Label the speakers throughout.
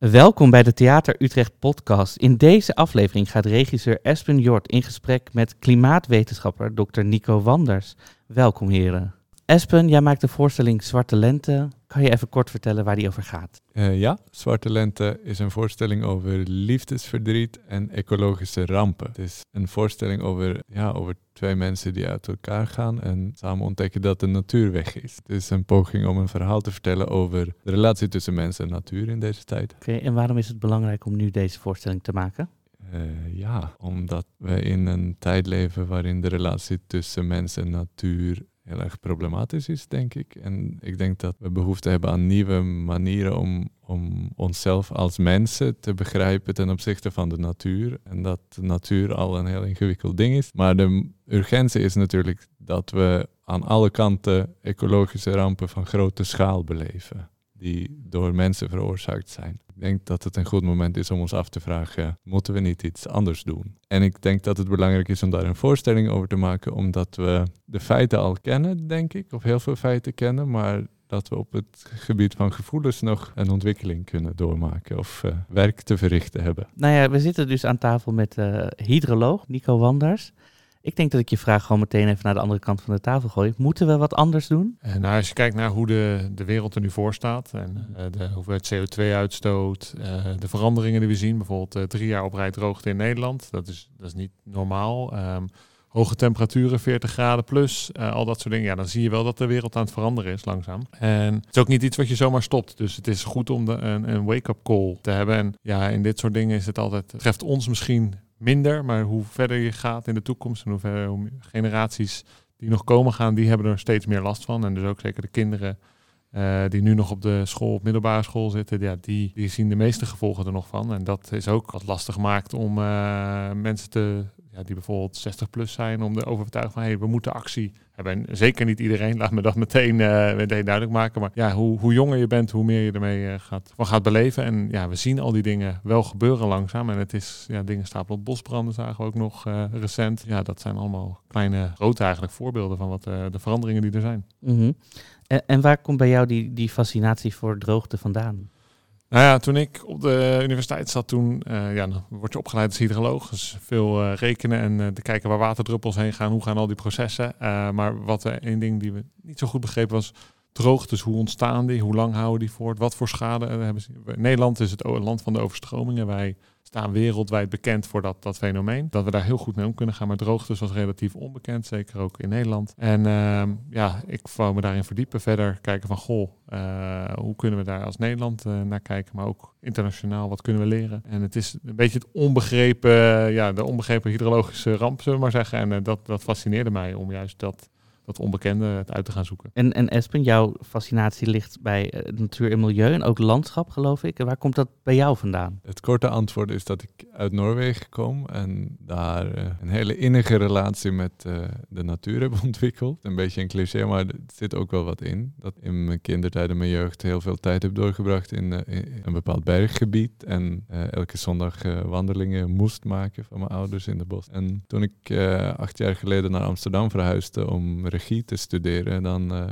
Speaker 1: Welkom bij de Theater Utrecht podcast. In deze aflevering gaat regisseur Espen Jort in gesprek met klimaatwetenschapper Dr. Nico Wanders. Welkom heren. Espen, jij maakt de voorstelling Zwarte Lente. Kan je even kort vertellen waar die over gaat?
Speaker 2: Uh, ja, Zwarte Lente is een voorstelling over liefdesverdriet en ecologische rampen. Het is een voorstelling over, ja, over twee mensen die uit elkaar gaan en samen ontdekken dat de natuur weg is. Het is een poging om een verhaal te vertellen over de relatie tussen mens en natuur in deze tijd.
Speaker 1: Oké, en waarom is het belangrijk om nu deze voorstelling te maken?
Speaker 2: Uh, ja, omdat we in een tijd leven waarin de relatie tussen mens en natuur heel erg problematisch is, denk ik. En ik denk dat we behoefte hebben aan nieuwe manieren om, om onszelf als mensen te begrijpen ten opzichte van de natuur. En dat de natuur al een heel ingewikkeld ding is. Maar de urgentie is natuurlijk dat we aan alle kanten ecologische rampen van grote schaal beleven die door mensen veroorzaakt zijn. Ik denk dat het een goed moment is om ons af te vragen, moeten we niet iets anders doen? En ik denk dat het belangrijk is om daar een voorstelling over te maken, omdat we de feiten al kennen, denk ik, of heel veel feiten kennen, maar dat we op het gebied van gevoelens nog een ontwikkeling kunnen doormaken of uh, werk te verrichten hebben.
Speaker 1: Nou ja, we zitten dus aan tafel met uh, hydroloog Nico Wanders. Ik denk dat ik je vraag gewoon meteen even naar de andere kant van de tafel gooi. Moeten we wat anders doen?
Speaker 3: Uh, nou, als je kijkt naar hoe de, de wereld er nu voor staat en uh, de hoeveelheid CO2-uitstoot, uh, de veranderingen die we zien, bijvoorbeeld drie jaar op rij droogte in Nederland, dat is, dat is niet normaal. Um, hoge temperaturen, 40 graden plus, al dat soort dingen. Ja, dan zie je wel dat de wereld aan het veranderen is langzaam. En het is ook niet iets wat je zomaar stopt. Dus het is goed om een, een wake-up call te hebben. En ja, in dit soort dingen is het altijd, treft ons misschien minder. Maar hoe verder je gaat in de toekomst en hoe verder generaties die nog komen gaan, die hebben er steeds meer last van. En dus ook zeker de kinderen uh, die nu nog op de school, op middelbare school zitten, ja, die, die zien de meeste gevolgen er nog van. En dat is ook wat lastig gemaakt om uh, mensen te, die bijvoorbeeld 60 plus zijn, om de overtuigen van hey, we moeten actie hebben. En zeker niet iedereen, laat me dat meteen, uh, meteen duidelijk maken. Maar ja, hoe, hoe jonger je bent, hoe meer je ermee uh, gaat, van gaat beleven. En ja, we zien al die dingen wel gebeuren langzaam. En het is, ja, dingen stapelen op bosbranden zagen we ook nog uh, recent. Ja, dat zijn allemaal kleine, grote eigenlijk voorbeelden van wat de veranderingen die er zijn.
Speaker 1: -hmm. en, en waar komt bij jou die, die fascinatie voor droogte vandaan?
Speaker 3: Nou ja, toen ik op de universiteit zat, toen uh, ja, dan word je opgeleid als hydroloog. Dus veel uh, rekenen en uh, te kijken waar waterdruppels heen gaan, hoe gaan al die processen. maar wat één ding die we niet zo goed begrepen was droogtes. Hoe ontstaan die? Hoe lang houden die voort? Wat voor schade hebben ze? Nederland is het land van de overstromingen. Wij staan wereldwijd bekend voor dat, dat fenomeen. Dat we daar heel goed mee om kunnen gaan. Maar droogtes was relatief onbekend, zeker ook in Nederland. En uh, ja, ik wou me daarin verdiepen. Verder kijken van, goh, uh, hoe kunnen we daar als Nederland uh, naar kijken? Maar ook internationaal, wat kunnen we leren? En het is een beetje het onbegrepen, ja, de onbegrepen hydrologische ramp, zullen we maar zeggen. En dat, dat fascineerde mij om juist dat dat onbekende het uit te gaan zoeken.
Speaker 1: En, en Espen, jouw fascinatie ligt bij uh, natuur en milieu en ook landschap, geloof ik. En waar komt dat bij jou vandaan?
Speaker 2: Het korte antwoord is dat ik uit Noorwegen kom en daar uh, een hele innige relatie met uh, de natuur heb ontwikkeld. Een beetje een cliché, maar er zit ook wel wat in. Dat in mijn kindertijd en mijn jeugd heel veel tijd heb doorgebracht in, in een bepaald berggebied. En elke zondag wandelingen moest maken van mijn ouders in de bos. En toen ik acht jaar geleden naar Amsterdam verhuisde om te studeren, dan uh,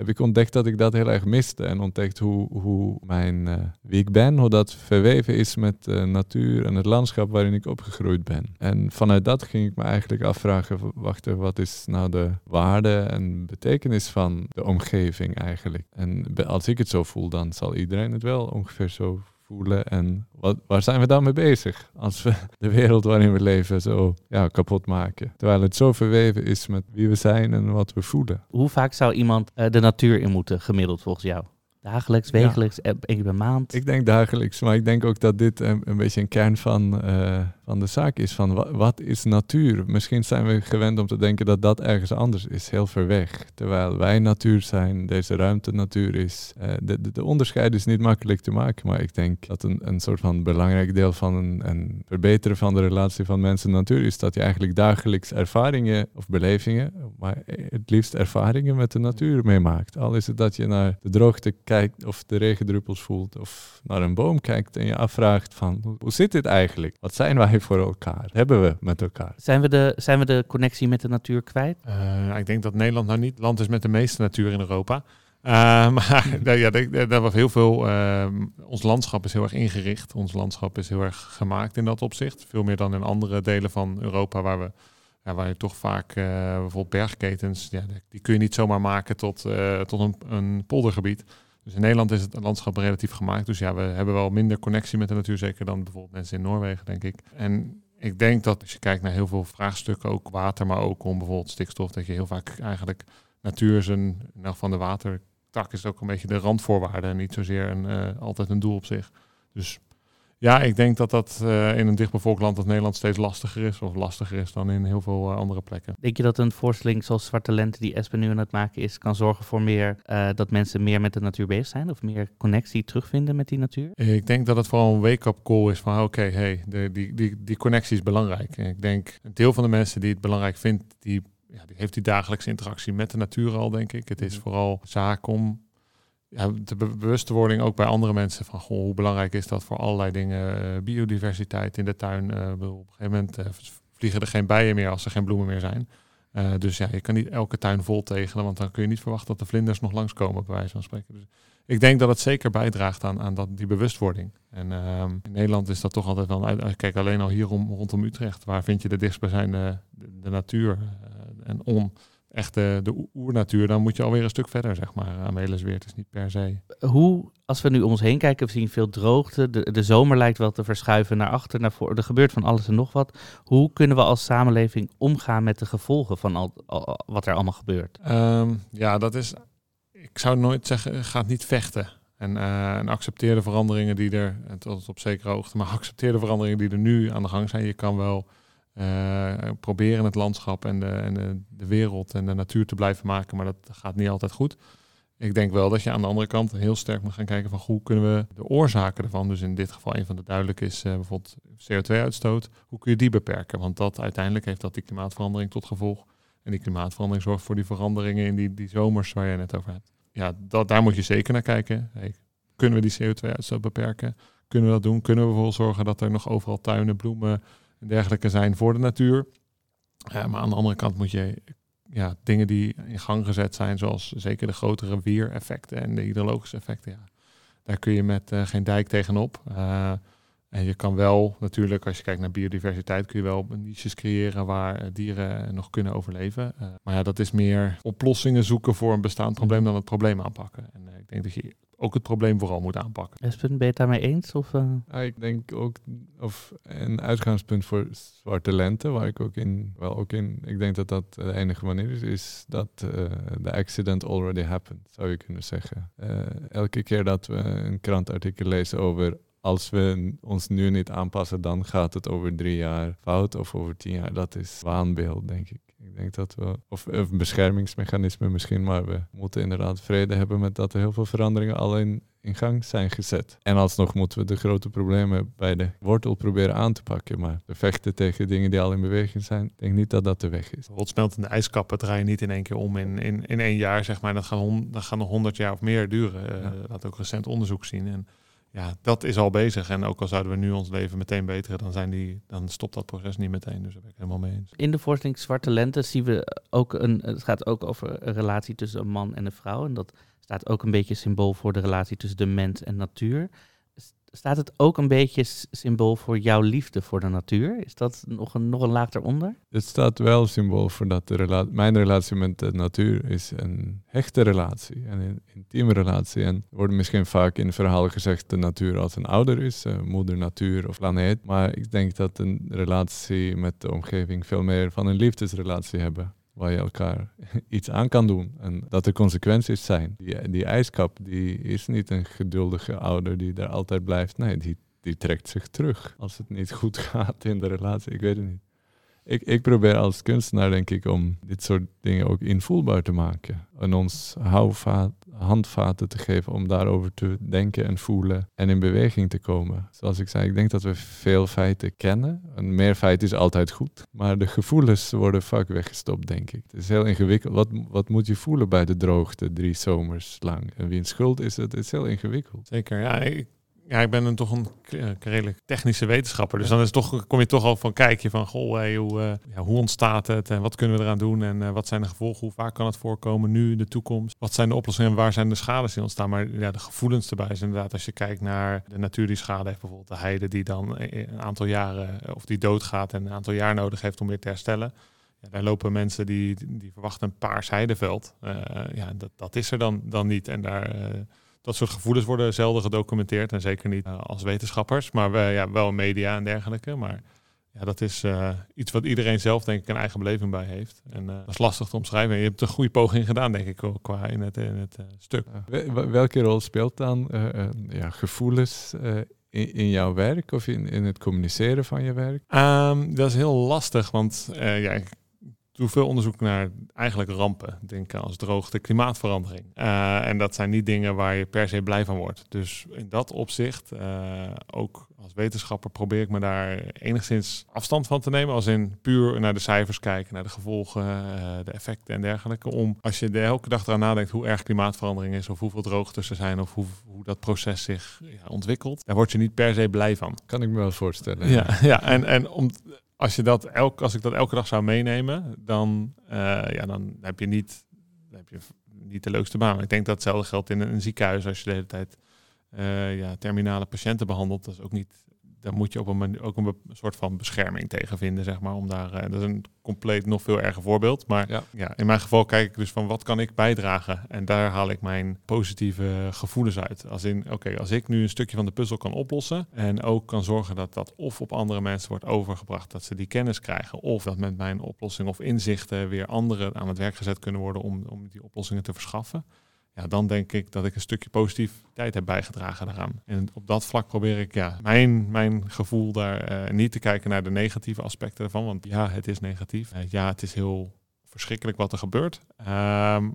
Speaker 2: heb ik ontdekt dat ik dat heel erg miste. En ontdekt hoe, hoe mijn, uh, wie ik ben, hoe dat verweven is met de natuur en het landschap waarin ik opgegroeid ben. En vanuit dat ging ik me eigenlijk afvragen, wacht wat is nou de waarde en betekenis van de omgeving eigenlijk? En als ik het zo voel, dan zal iedereen het wel ongeveer zo voelen. En wat, waar zijn we dan mee bezig als we de wereld waarin we leven zo ja, kapot maken? Terwijl het zo verweven is met wie we zijn en wat we voelen.
Speaker 1: Hoe vaak zou iemand uh, de natuur in moeten, gemiddeld volgens jou? Dagelijks, wekelijks, ja. één keer per maand?
Speaker 2: Ik denk dagelijks, maar ik denk ook dat dit een, een beetje een kern van, uh, van de zaak is. Van wat, wat, is natuur? Misschien zijn we gewend om te denken dat dat ergens anders is, heel ver weg. Terwijl wij natuur zijn, deze ruimte natuur is. Uh, de, de, de, onderscheid is niet makkelijk te maken, maar ik denk dat een, een soort van belangrijk deel van een, een verbeteren van de relatie van mens en natuur is dat je eigenlijk dagelijks ervaringen of belevingen, maar het liefst ervaringen met de natuur meemaakt. Al is het dat je naar de droogte kijkt of de regendruppels voelt of naar een boom kijkt en je afvraagt van hoe, zit dit eigenlijk? Wat zijn wij voor elkaar? Hebben we met elkaar?
Speaker 1: Zijn we de, zijn we de connectie met de natuur kwijt?
Speaker 3: Uh, ik denk dat Nederland nou niet het land is met de meeste natuur in Europa. maar ja, daar was heel veel. Ehm, ons landschap is heel erg ingericht. Ons landschap is heel erg gemaakt in dat opzicht. Veel meer dan in andere delen van Europa, waar we waar je toch vaak uh, bijvoorbeeld bergketens, ja, die kun je niet zomaar maken tot, uh, tot een, een poldergebied. Dus in Nederland is het landschap relatief gemaakt. Dus ja, we hebben wel minder connectie met de natuur, zeker dan bijvoorbeeld mensen in Noorwegen, denk ik. En ik denk dat als je kijkt naar heel veel vraagstukken, ook water, maar ook om bijvoorbeeld stikstof, dat je heel vaak eigenlijk natuur zijn, nou van de watertak is ook een beetje de randvoorwaarde en niet zozeer een, uh, altijd een doel op zich. Dus ja, ik denk dat dat uh, in een dichtbevolkt land als Nederland steeds lastiger is. Of lastiger is dan in heel veel uh, andere plekken.
Speaker 1: Denk je dat een voorstelling zoals Zwarte Lente die Espen nu aan het maken is, kan zorgen voor meer uh, dat mensen meer met de natuur bezig zijn? Of meer connectie terugvinden met die natuur?
Speaker 3: Ik denk dat het vooral een wake-up call is van oké, okay, hey, de, die, die, die connectie is belangrijk. En ik denk een deel van de mensen die het belangrijk vindt, die, ja, die heeft die dagelijkse interactie met de natuur al, denk ik. Het is mhm. vooral zaak om ja, de bewustwording ook bij andere mensen van goh, hoe belangrijk is dat voor allerlei dingen. Uh, biodiversiteit in de tuin. Uh, op een gegeven moment uh, vliegen er geen bijen meer als er geen bloemen meer zijn. dus ja, je kan niet elke tuin vol tegelen, want dan kun je niet verwachten dat de vlinders nog langskomen, bij wijze van spreken. Dus ik denk dat het zeker bijdraagt aan, aan dat, die bewustwording. En ehm, in Nederland is dat toch altijd wel uit. Kijk, alleen al hier rondom Utrecht, waar vind je de dichtstbijzijnde de, natuur en on echt de, de oernatuur, dan moet je alweer een stuk verder, zeg maar. Amelisweert is niet per se.
Speaker 1: Hoe, als we nu om ons heen kijken, we zien veel droogte. De, de zomer lijkt wel te verschuiven naar achter, naar voor. Er gebeurt van alles en nog wat. Hoe kunnen we als samenleving omgaan met de gevolgen van al, wat er allemaal gebeurt?
Speaker 3: Ehm, ja, dat is. Ik zou nooit zeggen, gaat niet vechten. En, uh, en accepteer de veranderingen die er, tot op zekere hoogte, maar accepteer de veranderingen die er nu aan de gang zijn. Je kan wel uh, proberen het landschap en, de, en de, de, wereld en de natuur te blijven maken, maar dat gaat niet altijd goed. Ik denk wel dat je aan de andere kant heel sterk moet gaan kijken van hoe kunnen we de oorzaken ervan, dus in dit geval een van de duidelijk is uh, bijvoorbeeld CO2-uitstoot, hoe kun je die beperken? Want dat uiteindelijk heeft dat die klimaatverandering tot gevolg. En die klimaatverandering zorgt voor die veranderingen in die, die zomers waar je net over hebt. Ja, dat, daar moet je zeker naar kijken. Kunnen we die CO2-uitstoot beperken? Kunnen we dat doen? Kunnen we ervoor zorgen dat er nog overal tuinen, bloemen, en dergelijke zijn voor de natuur. maar aan de andere kant moet je ja, dingen die in gang gezet zijn, zoals zeker de grotere weereffecten en de hydrologische effecten, ja, daar kun je met uh, geen dijk tegenop. Uh, en je kan wel natuurlijk, als je kijkt naar biodiversiteit, kun je wel niches creëren waar eh, dieren nog kunnen overleven. maar ja, dat is meer oplossingen zoeken voor een bestaand probleem dan het probleem aanpakken. En ik denk dat je ook het probleem vooral moet aanpakken.
Speaker 1: Espen, ben je het daarmee eens? Of, uh...
Speaker 2: ja, ik denk ook, of een uitgangspunt voor zwarte lente, waar ik ook in, wel ook in, ik denk dat dat de enige manier is, is dat uh, de accident already happened, zou je kunnen zeggen. Uh, elke keer dat we een krantartikel lezen over als we ons nu niet aanpassen, dan gaat het over drie jaar fout of over tien jaar. Dat is waanbeeld, denk ik. Ik denk dat we, of een beschermingsmechanisme misschien, maar we moeten inderdaad vrede hebben met dat er heel veel veranderingen al in, gang zijn gezet. En alsnog moeten we de grote problemen bij de wortel proberen aan te pakken. Maar de vechten tegen dingen die al in beweging zijn, ik denk niet dat dat de weg is.
Speaker 3: Rotsmeltende ijskappen draaien niet in één keer om in, in, in één jaar, zeg maar. Dat gaan, dat gaan nog honderd jaar of meer duren. Uh, ja. Laat ook recent onderzoek zien. En ja, dat is al bezig. En ook al zouden we nu ons leven meteen beteren, dan, zijn die, dan stopt dat proces niet meteen. Dus daar ben ik helemaal mee eens.
Speaker 1: In de voorstelling Zwarte Lente zien we ook een. Het gaat ook over een relatie tussen een man en een vrouw. En dat staat ook een beetje symbool voor de relatie tussen de mens en natuur staat het ook een beetje symbool voor jouw liefde voor de natuur? Is dat nog een, nog een laag eronder?
Speaker 2: Het staat wel symbool voor dat de mijn relatie met de natuur is een hechte relatie, een intieme relatie. En er wordt misschien vaak in verhalen gezegd de natuur als een ouder is, uh, moeder natuur of planeet. Maar ik denk dat een relatie met de omgeving veel meer van een liefdesrelatie hebben waar je elkaar iets aan kan doen. En dat er consequenties zijn. Die, die ijskap die is niet een geduldige ouder die daar altijd blijft. Nee, die, die trekt zich terug als het niet goed gaat in de relatie. Ik weet het niet ik, ik probeer als kunstenaar, denk ik, om dit soort dingen ook invoelbaar te maken. En ons houvaat, handvaten te geven om daarover te denken en voelen en in beweging te komen. Zoals ik zei, ik denk dat we veel feiten kennen. En meer feiten is altijd goed. Maar de gevoelens worden vaak weggestopt, denk ik. Het is heel ingewikkeld. Wat, wat moet je voelen bij de droogte drie zomers lang? En wie schuld is het? Het is heel ingewikkeld.
Speaker 3: Zeker, ja. Ik ja, ik ben een, toch een redelijk technische wetenschapper. Dus dan is toch, kom je toch al van kijk je van goh, hoe, uh, ja, hoe ontstaat het en wat kunnen we eraan doen en uh, wat zijn de gevolgen, hoe vaak kan het voorkomen nu in de toekomst? Wat zijn de oplossingen en waar zijn de schades die ontstaan? Maar ja, de gevoelens erbij is inderdaad als je kijkt naar de natuur die schade heeft, bijvoorbeeld de heide die dan een aantal jaren of die doodgaat en een aantal jaar nodig heeft om weer te herstellen. Ja, daar lopen mensen die, die verwachten een paars heideveld. Ja, dat, dat is er dan, dan niet. En daar dat soort gevoelens worden zelden gedocumenteerd. En zeker niet uh, als wetenschappers, maar we, ja, wel media en dergelijke. Maar ja, dat is uh, iets wat iedereen zelf denk ik een eigen beleving bij heeft. En uh, dat is lastig te omschrijven. je hebt een goede poging gedaan, denk ik, qua in het, in het stuk.
Speaker 2: Welke rol speelt dan ja, gevoelens in, in, jouw werk of in, in het communiceren van je werk?
Speaker 3: Um, dat is heel lastig, want ja, ik doe veel onderzoek naar eigenlijk rampen. Denk als droogte, klimaatverandering. Uh, en dat zijn niet dingen waar je per se blij van wordt. Dus in dat opzicht, uh, ook als wetenschapper, probeer ik me daar enigszins afstand van te nemen. Als in puur naar de cijfers kijken, naar de gevolgen, uh, de effecten en dergelijke. Om als je er elke dag eraan nadenkt hoe erg klimaatverandering is, of hoeveel droogtes er zijn, of hoe, hoe dat proces zich ja, ontwikkelt, daar word je niet per se blij van.
Speaker 2: Kan ik me wel voorstellen.
Speaker 3: Ja, ja en, en om als, je dat elk, als ik dat elke dag zou meenemen, dan, uh, ja, dan heb je niet, heb je niet de leukste baan. ik denk dat hetzelfde geldt in een, ziekenhuis als je de hele tijd uh, ja, terminale patiënten behandelt. Dat is ook niet daar moet je op een manier ook een soort van bescherming tegen vinden, zeg maar. Om daar, uh, dat is een compleet nog veel erger voorbeeld. Maar ja. in mijn geval kijk ik dus van wat kan ik bijdragen? En daar haal ik mijn positieve gevoelens uit. Als in, oké, als ik nu een stukje van de puzzel kan oplossen en ook kan zorgen dat dat of op andere mensen wordt overgebracht, dat ze die kennis krijgen, of dat met mijn oplossing of inzichten weer anderen aan het werk gezet kunnen worden om, om die oplossingen te verschaffen ja, dan denk ik dat ik een stukje positiviteit heb bijgedragen daaraan. En op dat vlak probeer ik ja, mijn, mijn gevoel daar uh, niet te kijken naar de negatieve aspecten ervan. Want ja, het is negatief. Uh, ja, het is heel verschrikkelijk wat er gebeurt. Uh,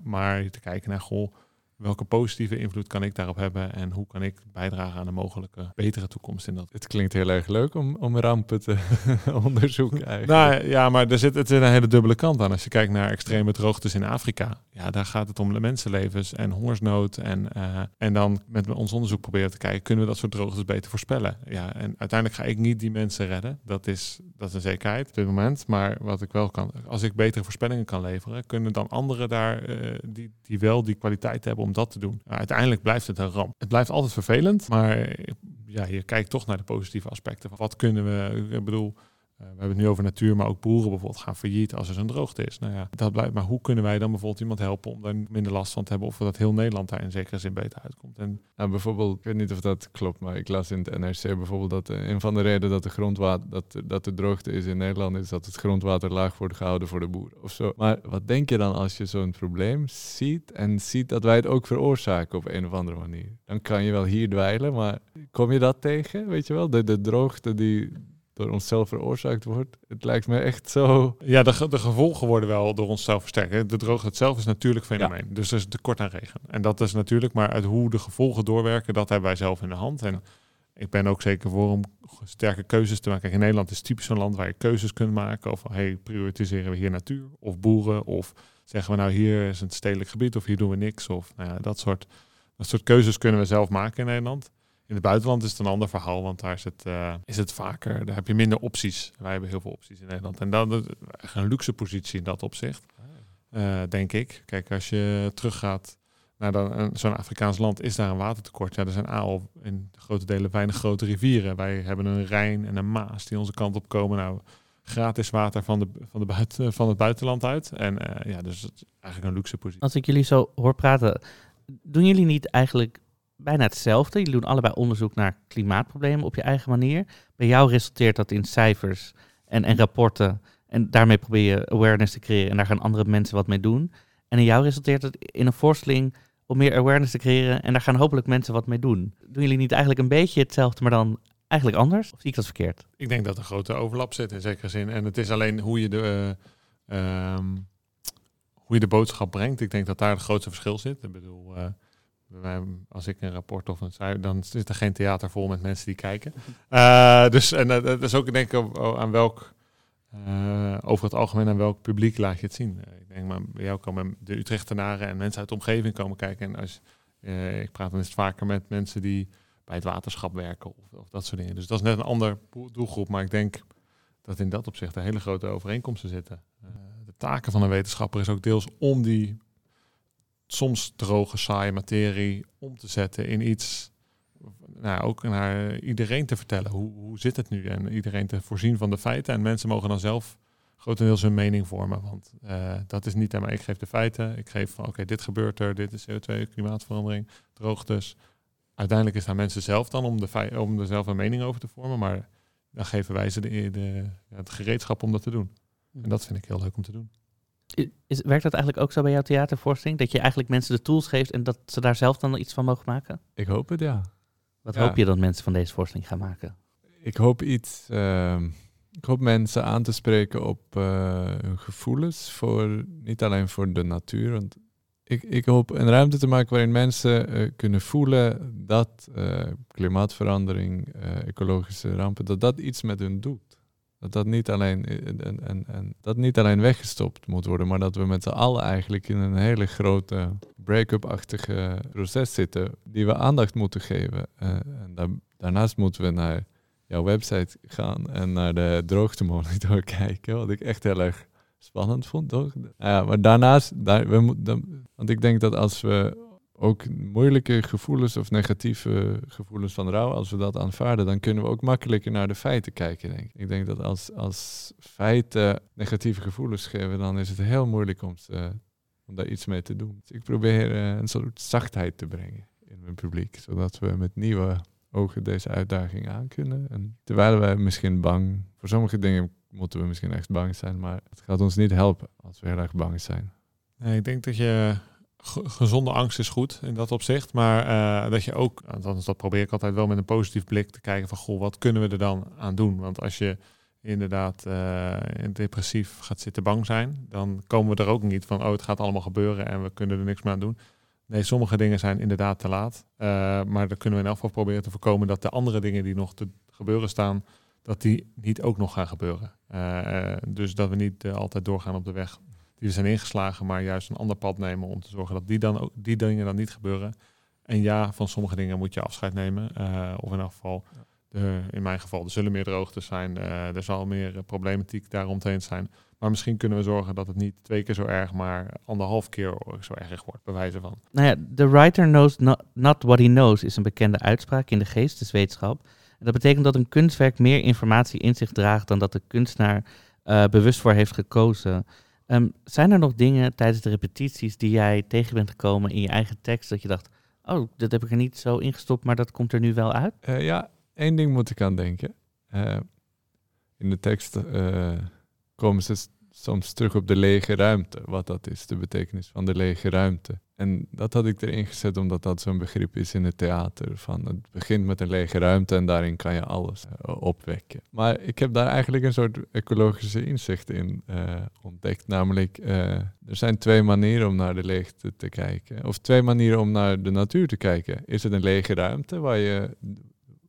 Speaker 3: maar te kijken naar, goh, welke positieve invloed kan ik daarop hebben en hoe kan ik bijdragen aan een mogelijke betere toekomst in dat?
Speaker 2: Het klinkt heel erg leuk om, om rampen te onderzoeken eigenlijk.
Speaker 3: Nou ja, maar er zit, het een hele dubbele kant aan. Als je kijkt naar extreme droogtes in Afrika, ja, daar gaat het om mensenlevens en hongersnood. En, uh, en dan met ons onderzoek proberen te kijken, kunnen we dat soort droogtes beter voorspellen? Ja, en uiteindelijk ga ik niet die mensen redden. Dat is, dat is een zekerheid op dit moment. Maar wat ik wel kan, als ik betere voorspellingen kan leveren, kunnen dan anderen daar, uh, die, die wel die kwaliteit hebben om dat te doen. uiteindelijk blijft het een ramp. Het blijft altijd vervelend, maar ja, je kijkt toch naar de positieve aspecten. Wat kunnen we, ik bedoel, we hebben het nu over natuur, maar ook boeren bijvoorbeeld gaan failliet als er zo'n droogte is. Nou ja, dat blijft. Maar hoe kunnen wij dan bijvoorbeeld iemand helpen om daar minder last van te hebben of dat heel Nederland daar in zekere zin beter uitkomt? En
Speaker 2: nou, bijvoorbeeld, ik weet niet of dat klopt, maar ik las in het NRC bijvoorbeeld dat uh, een van de redenen dat de grondwater, dat, dat de droogte is in Nederland, is dat het grondwater laag wordt gehouden voor de boeren of zo. Maar wat denk je dan als je zo'n probleem ziet en ziet dat wij het ook veroorzaken op een of andere manier? Dan kan je wel hier dweilen, maar kom je dat tegen? Weet je wel, de, de droogte die door onszelf veroorzaakt wordt. Het lijkt me echt zo.
Speaker 3: Ja, de, de gevolgen worden wel door onszelf versterkt. De droogte zelf is natuurlijk fenomeen. Dus er is tekort aan regen. En dat is natuurlijk, maar uit hoe de gevolgen doorwerken, dat hebben wij zelf in de hand. En ik ben ook zeker voor om sterke keuzes te maken. Kijk, in Nederland is typisch een land waar je keuzes kunt maken over hey, prioritiseren we hier natuur of boeren of zeggen we nou hier is een stedelijk gebied of hier doen we niks of nou ja, dat soort dat soort keuzes kunnen we zelf maken in Nederland. In het buitenland is het een ander verhaal, want daar is het, uh, is het vaker, daar heb je minder opties. Wij hebben heel veel opties in Nederland. En dat is een luxe positie in dat opzicht, uh, denk ik. Kijk, als je teruggaat naar zo'n Afrikaans land, is daar een watertekort. Ja, er zijn al in grote delen weinig grote rivieren. Wij hebben een Rijn en een Maas die onze kant op komen. Nou, gratis water van, de, van, de buiten, van het buitenland uit. En uh, ja, dus het is eigenlijk een luxe positie.
Speaker 1: Als ik jullie zo hoor praten, doen jullie niet eigenlijk bijna hetzelfde. Jullie doen allebei onderzoek naar klimaatproblemen op je eigen manier. Bij jou resulteert dat in cijfers en, en rapporten. En daarmee probeer je awareness te creëren en daar gaan andere mensen wat mee doen. En in jou resulteert het in een voorstelling om meer awareness te creëren en daar gaan hopelijk mensen wat mee doen. Doen jullie niet eigenlijk een beetje hetzelfde, maar dan eigenlijk anders? Of zie ik dat verkeerd?
Speaker 3: Ik denk dat er grote overlap zit in zekere zin. En het is alleen hoe je de, uh, um, hoe je de boodschap brengt. Ik denk dat daar het grootste verschil zit. Ik bedoel, uh, als ik een rapport of een dan zit er geen theater vol met mensen die kijken. Uh, dus en uh, dat is ook denk ik aan welk, uh, over het algemeen aan welk publiek laat je het zien. ik denk maar bij jou komen de Utrechtenaren en mensen uit de omgeving komen kijken. En als ik praat dan is het vaker met mensen die bij het waterschap werken of, of dat soort dingen. Dus dat is net een ander doelgroep, maar ik denk dat in dat opzicht er hele grote overeenkomsten zitten. De taken van een wetenschapper is ook deels om die soms droge, saaie materie om te zetten in iets, nou, ook naar iedereen te vertellen. Hoe, hoe zit het nu? En iedereen te voorzien van de feiten. En mensen mogen dan zelf grotendeels hun mening vormen. Want uh, dat is niet aan mij. Ik geef de feiten. Ik geef van oké, dit gebeurt er. Dit is CO2, klimaatverandering, droogtes. Uiteindelijk is het aan mensen zelf dan om, de om er zelf een mening over te vormen. Maar dan geven wij ze de, de, het gereedschap om dat te doen. En dat vind ik heel leuk om te doen.
Speaker 1: Is, werkt dat eigenlijk ook zo bij jouw theatervoorstelling? Dat je eigenlijk mensen de tools geeft en dat ze daar zelf dan iets van mogen maken?
Speaker 2: Ik hoop het, ja.
Speaker 1: Wat hoop je dat mensen van deze voorstelling gaan maken?
Speaker 2: Ik hoop iets. Uh, ik hoop mensen aan te spreken op uh, hun gevoelens. Voor, niet alleen voor de natuur. Want ik, ik hoop een ruimte te maken waarin mensen uh, kunnen voelen dat uh, klimaatverandering, ecologische rampen, dat dat iets met hun doet. Dat dat niet alleen, en, en, en, dat niet alleen weggestopt moet worden, maar dat we met z'n allen eigenlijk in een hele grote break-up-achtige proces zitten, die we aandacht moeten geven. Uh, en daar, daarnaast moeten we naar jouw website gaan en naar de droogtemonitor kijken, wat ik echt heel erg spannend vond, toch? Ja, maar daarnaast, daar, we, dan, want ik denk dat als we ook moeilijke gevoelens of negatieve gevoelens van rouw, als we dat aanvaarden, dan kunnen we ook makkelijker naar de feiten kijken. Denk ik. ik denk dat als, als feiten negatieve gevoelens geven, dan is het heel moeilijk om, om daar iets mee te doen. Dus ik probeer uh, een soort zachtheid te brengen in mijn publiek, zodat we met nieuwe ogen deze uitdaging aan kunnen. En terwijl wij misschien bang, voor sommige dingen moeten we misschien echt bang zijn, maar het gaat ons niet helpen als we heel erg bang zijn.
Speaker 3: Nee, ik denk dat je gezonde angst is goed in dat opzicht. Maar uh, dat je ook, althans dat probeer ik altijd wel met een positief blik te kijken van goh, wat kunnen we er dan aan doen? Want als je inderdaad uh, depressief gaat zitten bang zijn, dan komen we er ook niet van, oh het gaat allemaal gebeuren en we kunnen er niks meer aan doen. Nee, sommige dingen zijn inderdaad te laat. Uh, maar dan kunnen we in elk geval proberen te voorkomen dat de andere dingen die nog te gebeuren staan, dat die niet ook nog gaan gebeuren. dus dat we niet altijd doorgaan op de weg die zijn ingeslagen, maar juist een ander pad nemen om te zorgen dat die, dan ook, die dingen dan niet gebeuren. En ja, van sommige dingen moet je afscheid nemen. Uh, of in elk geval, de, in mijn geval, er zullen meer droogtes zijn. Uh, er zal meer problematiek daaromheen zijn. Maar misschien kunnen we zorgen dat het niet twee keer zo erg, maar anderhalf keer zo erg wordt, bij wijze van.
Speaker 1: Nou ja, the writer knows not, not what he knows is een bekende uitspraak in de geesteswetenschap. En dat betekent dat een kunstwerk meer informatie in zich draagt dan dat de kunstenaar uh, bewust voor heeft gekozen. Um, zijn er nog dingen tijdens de repetities die jij tegen bent gekomen in je eigen tekst dat je dacht, oh, dat heb ik er niet zo ingestopt, maar dat komt er nu wel uit?
Speaker 2: Uh, ja, één ding moet ik aan denken. Uh, in de tekst uh, komen ze soms terug op de lege ruimte, wat dat is, de betekenis van de lege ruimte. En dat had ik erin gezet omdat dat zo'n begrip is in het theater. Van het begint met een lege ruimte en daarin kan je alles uh, opwekken. Maar ik heb daar eigenlijk een soort ecologische inzicht in uh, ontdekt. Namelijk, uh, er zijn twee manieren om naar de leegte te kijken. Of twee manieren om naar de natuur te kijken. Is het een lege ruimte waar je,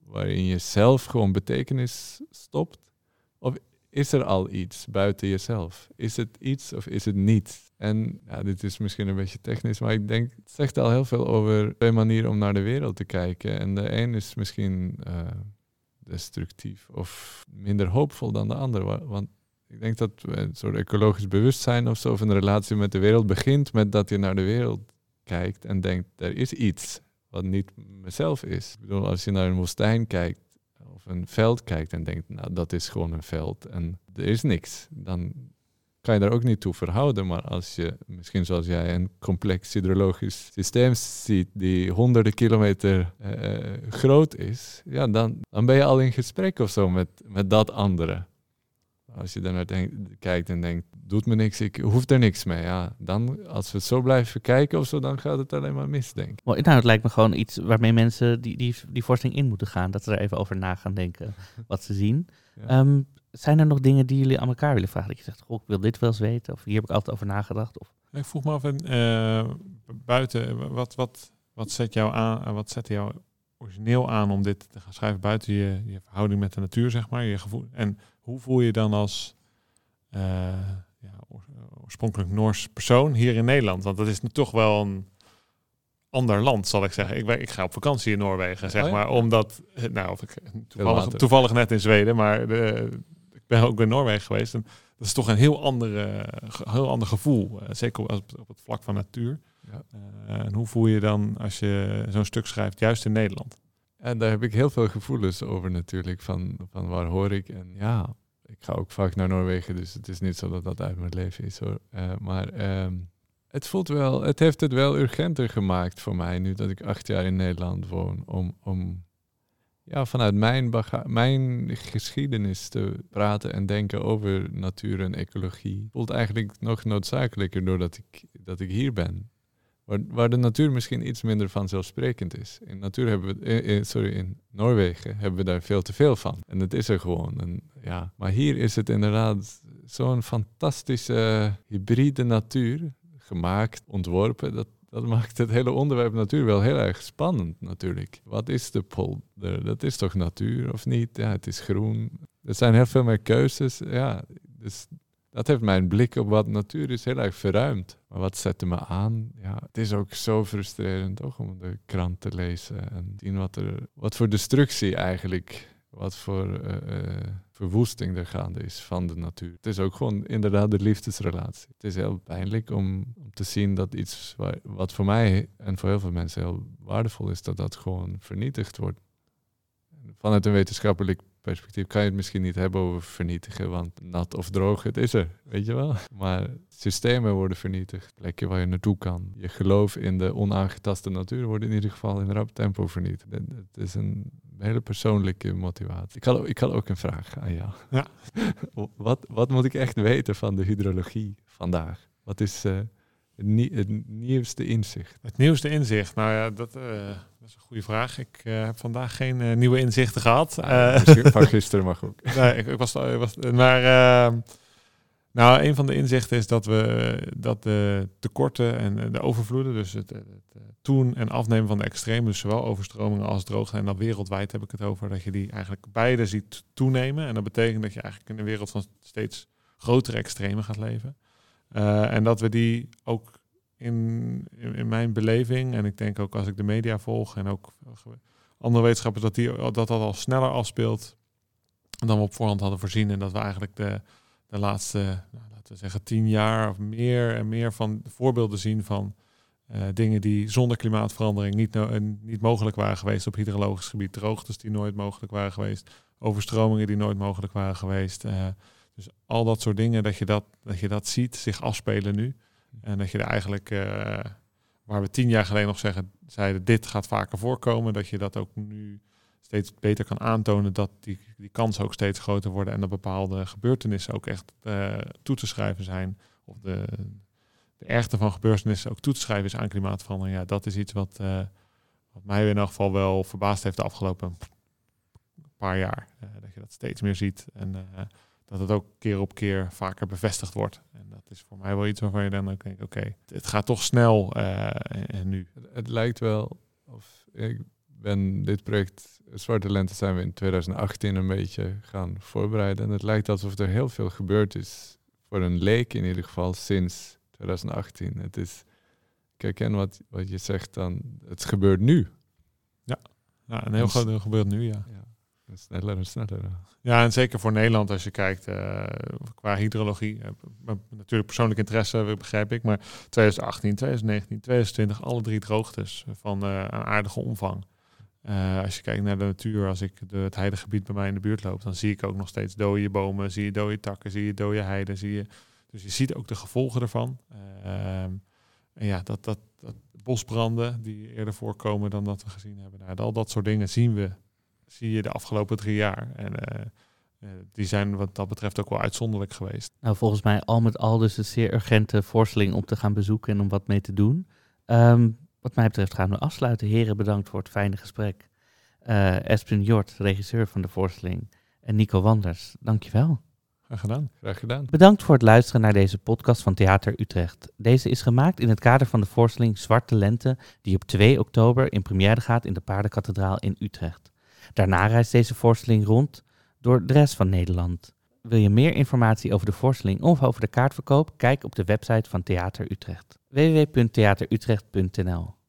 Speaker 2: waarin je zelf gewoon betekenis stopt? Of is er al iets buiten jezelf? Is het iets of is het niet? En dit is misschien een beetje technisch, maar ik denk, het zegt al heel veel over twee manieren om naar de wereld te kijken. En de een is misschien uh, destructief of minder hoopvol dan de andere. Want ik denk dat een soort ecologisch bewustzijn of zo van de relatie met de wereld begint met dat je naar de wereld kijkt en denkt, er is iets wat niet mezelf is. Ik bedoel, als je naar een woestijn kijkt, of een veld kijkt en denkt, nou dat is gewoon een veld en er is niks, dan kan je daar ook niet toe verhouden. Maar als je misschien zoals jij een complex hydrologisch systeem ziet die honderden kilometer uh, groot is, ja, dan, dan ben je al in gesprek of zo met, met dat andere. Als je daarnaar denkt, kijkt en denkt, doet me niks, ik hoef er niks mee. Ja, dan, als we het zo blijven kijken of zo, dan gaat het alleen maar mis, denk ik.
Speaker 1: Nou, het lijkt me gewoon iets waarmee mensen die, die, die voorstelling in moeten gaan. Dat ze er even over na gaan denken wat ze zien. Ja. Um, zijn er nog dingen die jullie aan elkaar willen vragen? Dat je zegt, goh, ik wil dit wel eens weten. Of hier heb ik altijd over nagedacht. Of...
Speaker 3: Ik vroeg me af, uh, buiten, wat, wat, wat zet jou aan, wat zet jou origineel aan om dit te gaan schrijven buiten je, je verhouding met de natuur, zeg maar, je gevoel. En hoe voel je dan als uh, ja, oorspronkelijk Noors persoon hier in Nederland? Want dat is toch wel een ander land, zal ik zeggen. Ik, ik ga op vakantie in Noorwegen, zeg
Speaker 2: Oh ja?
Speaker 3: maar. Omdat, eh, nou, of ik, toevallig,
Speaker 2: later.
Speaker 3: toevallig net in Zweden, maar de, ik ben ook in Noorwegen geweest. En dat is toch een heel, andere, heel ander gevoel. eh, zeker op, op- het vlak van natuur.
Speaker 2: Ja.
Speaker 3: Eh, en hoe voel je dan als je zo'n stuk schrijft, juist in Nederland?
Speaker 2: En daar heb ik heel veel gevoelens over natuurlijk, van, van waar hoor ik. En ja, ik ga ook vaak naar Noorwegen, dus het is niet zo dat dat uit mijn leven is hoor. Eh, maar ehm, het voelt wel, het heeft het wel urgenter gemaakt voor mij, nu dat ik acht jaar in Nederland woon, om, om ja, vanuit mijn, mijn geschiedenis te praten en denken over natuur en ecologie. Voelt eigenlijk nog noodzakelijker doordat ik, dat ik hier ben. Waar, waar de natuur misschien iets minder vanzelfsprekend is. In natuur hebben we, eh, eh, sorry, in Noorwegen hebben we daar veel te veel van. En dat is er gewoon. En, ja. Maar hier is het inderdaad zo'n fantastische hybride natuur gemaakt, ontworpen. Dat, dat maakt het hele onderwerp natuur wel heel erg spannend natuurlijk. Wat is de polder? Dat is toch natuur of niet? Ja, het is groen. Er zijn heel veel meer keuzes. Ja, dus dat heeft mijn blik op wat natuur is heel erg verruimd. Maar wat zette me aan? Ja, het is ook zo frustrerend toch, om de krant te lezen en zien wat, er, wat voor destructie eigenlijk, wat voor eh, eh, verwoesting er gaande is van de natuur. Het is ook gewoon inderdaad de liefdesrelatie. Het is heel pijnlijk om, om te zien dat iets waar- wat voor mij en voor heel veel mensen heel waardevol is, dat dat gewoon vernietigd wordt. Vanuit een wetenschappelijk perspectief kan je het misschien niet hebben over vernietigen, want nat of droog, het is er, weet je wel. Maar systemen worden vernietigd, plekken waar je naartoe kan. Je geloof in de onaangetaste natuur wordt in ieder geval in rap tempo vernietigd. Het is een hele persoonlijke motivatie. Ik had, ik had ook een vraag aan jou.
Speaker 3: Ja.
Speaker 2: wat, wat moet ik echt weten van de hydrologie vandaag? Wat is eh, nie- het nieuwste inzicht?
Speaker 3: Het nieuwste inzicht, nou ja, dat, eh, dat is een goede vraag. Ik eh, heb vandaag geen eh, nieuwe inzichten gehad.
Speaker 2: Ah, van gisteren mag ook.
Speaker 3: nee, ik, ik was, ik was, maar eh, nou, een van de inzichten is dat we dat de tekorten en de overvloeden, dus het, het, het toen en afnemen van de extremen, dus zowel overstromingen als droogte, en dan wereldwijd heb ik het over, dat je die eigenlijk beide ziet toenemen. En dat betekent dat je eigenlijk in een wereld van steeds grotere extremen gaat leven. Eh, en dat we die ook in, in, mijn beleving, en ik denk ook als ik de media volg en ook andere wetenschappers, dat die, dat, dat al sneller afspeelt dan we op voorhand hadden voorzien. En dat we eigenlijk de, de laatste, nou, laten we zeggen, tien jaar of meer en meer van voorbeelden zien van eh, dingen die zonder klimaatverandering niet, no- eh, niet mogelijk waren geweest op hydrologisch gebied. Droogtes die nooit mogelijk waren geweest. Overstromingen die nooit mogelijk waren geweest. Dus al dat soort dingen, dat je dat, dat je dat ziet zich afspelen nu. En dat je er eigenlijk, eh, waar we tien jaar geleden nog zeggen, zeiden dit gaat vaker voorkomen, dat je dat ook nu steeds beter kan aantonen dat die, die kansen ook steeds groter worden en dat bepaalde gebeurtenissen ook echt eh, toe te schrijven zijn. Of de, de ergte van gebeurtenissen ook toe te schrijven is aan klimaatverandering. Ja, dat is iets wat, eh, wat mij in elk geval wel verbaasd heeft de afgelopen paar jaar. Dat je dat steeds meer ziet en dat het ook keer op keer vaker bevestigd wordt. En dat is voor mij wel iets waarvan je dan ook denkt, oké, het gaat toch snel eh, en, nu.
Speaker 2: Het, het lijkt wel of ik ben dit project Zwarte Lente zijn we in 2018 een beetje gaan voorbereiden. En het lijkt alsof er heel veel gebeurd is. Voor een leek in ieder geval sinds 2018. Het is, ik herken wat, wat je zegt dan, het gebeurt nu.
Speaker 3: Ja, een heel groot deel gebeurt nu, ja.
Speaker 2: Ja.
Speaker 3: Ja, en zeker voor Nederland als je kijkt eh, qua hydrologie. eh, m- natuurlijk persoonlijk interesse, eh, begrijp ik. Maar 2018, 2019, 2020, alle drie droogtes van eh, een aardige omvang. Eh, als je kijkt naar de natuur, als ik de, het heidegebied bij mij in de buurt loop, dan zie ik ook nog steeds dode bomen, zie je dode takken, zie je dode heiden, zie je. Dus je ziet ook de gevolgen ervan. Ehm, en ja, dat, dat, dat bosbranden die eerder voorkomen dan dat we gezien hebben. Nou, al dat soort dingen zien we, zie je de afgelopen drie jaar. En eh, eh, die zijn wat dat betreft ook wel uitzonderlijk geweest.
Speaker 1: Nou, volgens mij al met al dus een zeer urgente voorstelling om te gaan bezoeken en om wat mee te doen. Ehm, wat mij betreft gaan we afsluiten. Heren, bedankt voor het fijne gesprek. Eh Espen Jort, regisseur van de voorstelling. En Nico Wanders, dankjewel.
Speaker 3: Graag gedaan.
Speaker 2: Graag gedaan.
Speaker 1: Bedankt voor het luisteren naar deze podcast van Theater Utrecht. Deze is gemaakt in het kader van de voorstelling Zwarte Lente, die op 2 oktober in première gaat in de Paardenkathedraal in Utrecht. Daarna reist deze voorstelling rond door de rest van Nederland. Wil je meer informatie over de voorstelling of over de kaartverkoop? Kijk op de website van Theater Utrecht. www.theaterutrecht.nl